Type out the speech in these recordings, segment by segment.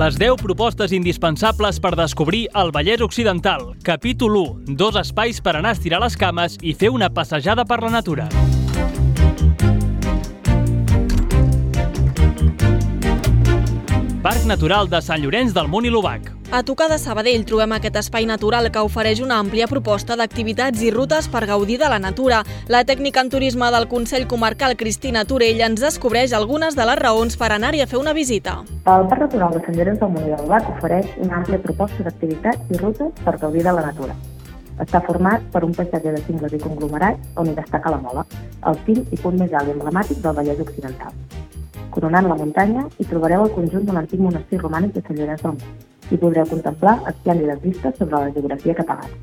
Les 10 propostes indispensables per descobrir el Vallès Occidental. Capítol 1. Dos espais per anar a estirar les cames i fer una passejada per la natura. Parc Natural de Sant Llorenç del Munt i l'Obac. A tocar de Sabadell trobem aquest espai natural que ofereix una àmplia proposta d'activitats i rutes per gaudir de la natura. La tècnica en turisme del Consell Comarcal Cristina Torell ens descobreix algunes de les raons per anar-hi a fer una visita. El Parc Natural de Llorenç del Munt i l'Obac ofereix una àmplia proposta d'activitats i rutes per gaudir de la natura. Està format per un paisatge de cingles i conglomerats on hi destaca la Mola, el cim i punt més alt i emblemàtic del Vallès Occidental. Coronant la muntanya hi trobareu el conjunt de l'antic monestir romànic de Sant Llorenç del Munt i podreu contemplar esplèndides vistes sobre la geografia catalana.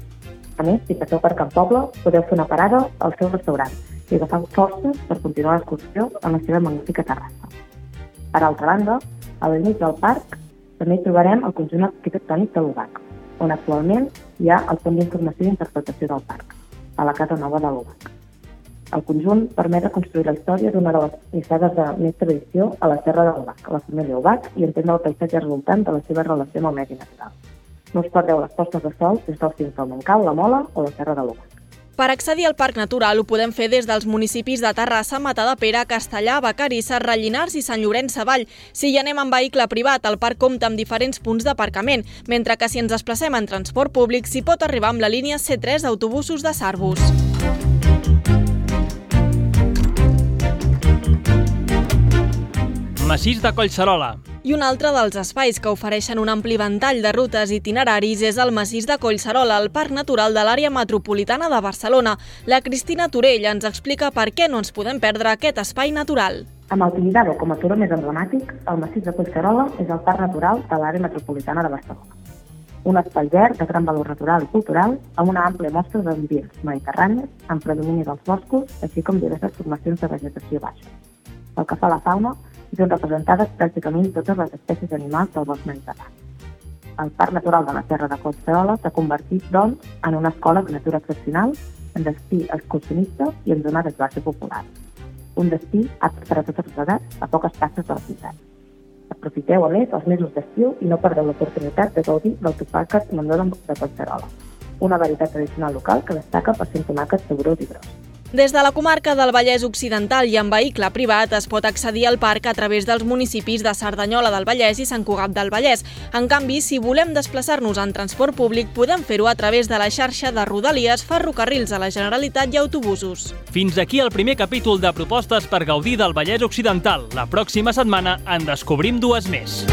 A més, si passeu per Camp Poble, podeu fer una parada al seu restaurant i agafar forces per continuar l'excursió en la seva magnífica terrassa. Per altra banda, a l'inici del parc també hi trobarem el conjunt arquitectònic de l'UBAC, on actualment hi ha el punt d'informació i interpretació del parc, a la Casa Nova de l'UBAC. El conjunt permet reconstruir la història d'una de les nissagues de més tradició a la Serra de l'Obac, la família Obac, i entendre el paisatge resultant de la seva relació amb el medi natural. No us perdeu les postes de sol des del cim del Montcal, la Mola o la Serra de l'Obac. Per accedir al Parc Natural ho podem fer des dels municipis de Terrassa, Matadepera, Castellà, Vacarisses, Rellinars i Sant Llorenç Savall. Si hi anem en vehicle privat, el parc compta amb diferents punts d'aparcament, mentre que si ens desplacem en transport públic s'hi pot arribar amb la línia C3 d'autobusos de Sarbus. Massís de Collserola. I un altre dels espais que ofereixen un ampli ventall de rutes i itineraris és el Massís de Collserola, el Parc Natural de l'àrea metropolitana de Barcelona. La Cristina Torell ens explica per què no ens podem perdre aquest espai natural. Amb el Tibidabo com a turó més emblemàtic, el Massís de Collserola és el parc natural de l'àrea metropolitana de Barcelona. Un espai verd de gran valor natural i cultural amb una àmplia mostra d'ambients mediterranis amb predomini dels boscos, així com diverses formacions de vegetació baixa. Pel que fa a la fauna, són representades pràcticament totes les espècies animals del bosc mediterrani. El Parc Natural de la Serra de Collserola s'ha convertit, doncs, en una escola de natura excepcional, en destí excursionista i en zona d'esbarce popular. Un destí apte per a totes les edats a poques passes de la ciutat. Aprofiteu, a més, els mesos d'estiu i no perdeu l'oportunitat de gaudir del topàquet Mandó de Collserola, una varietat tradicional local que destaca per ser un tomàquet saborós i gros. Des de la comarca del Vallès Occidental i en vehicle privat es pot accedir al parc a través dels municipis de Cerdanyola del Vallès i Sant Cugat del Vallès. En canvi, si volem desplaçar-nos en transport públic, podem fer-ho a través de la xarxa de rodalies, ferrocarrils a la Generalitat i autobusos. Fins aquí el primer capítol de propostes per gaudir del Vallès Occidental. La pròxima setmana en descobrim dues més.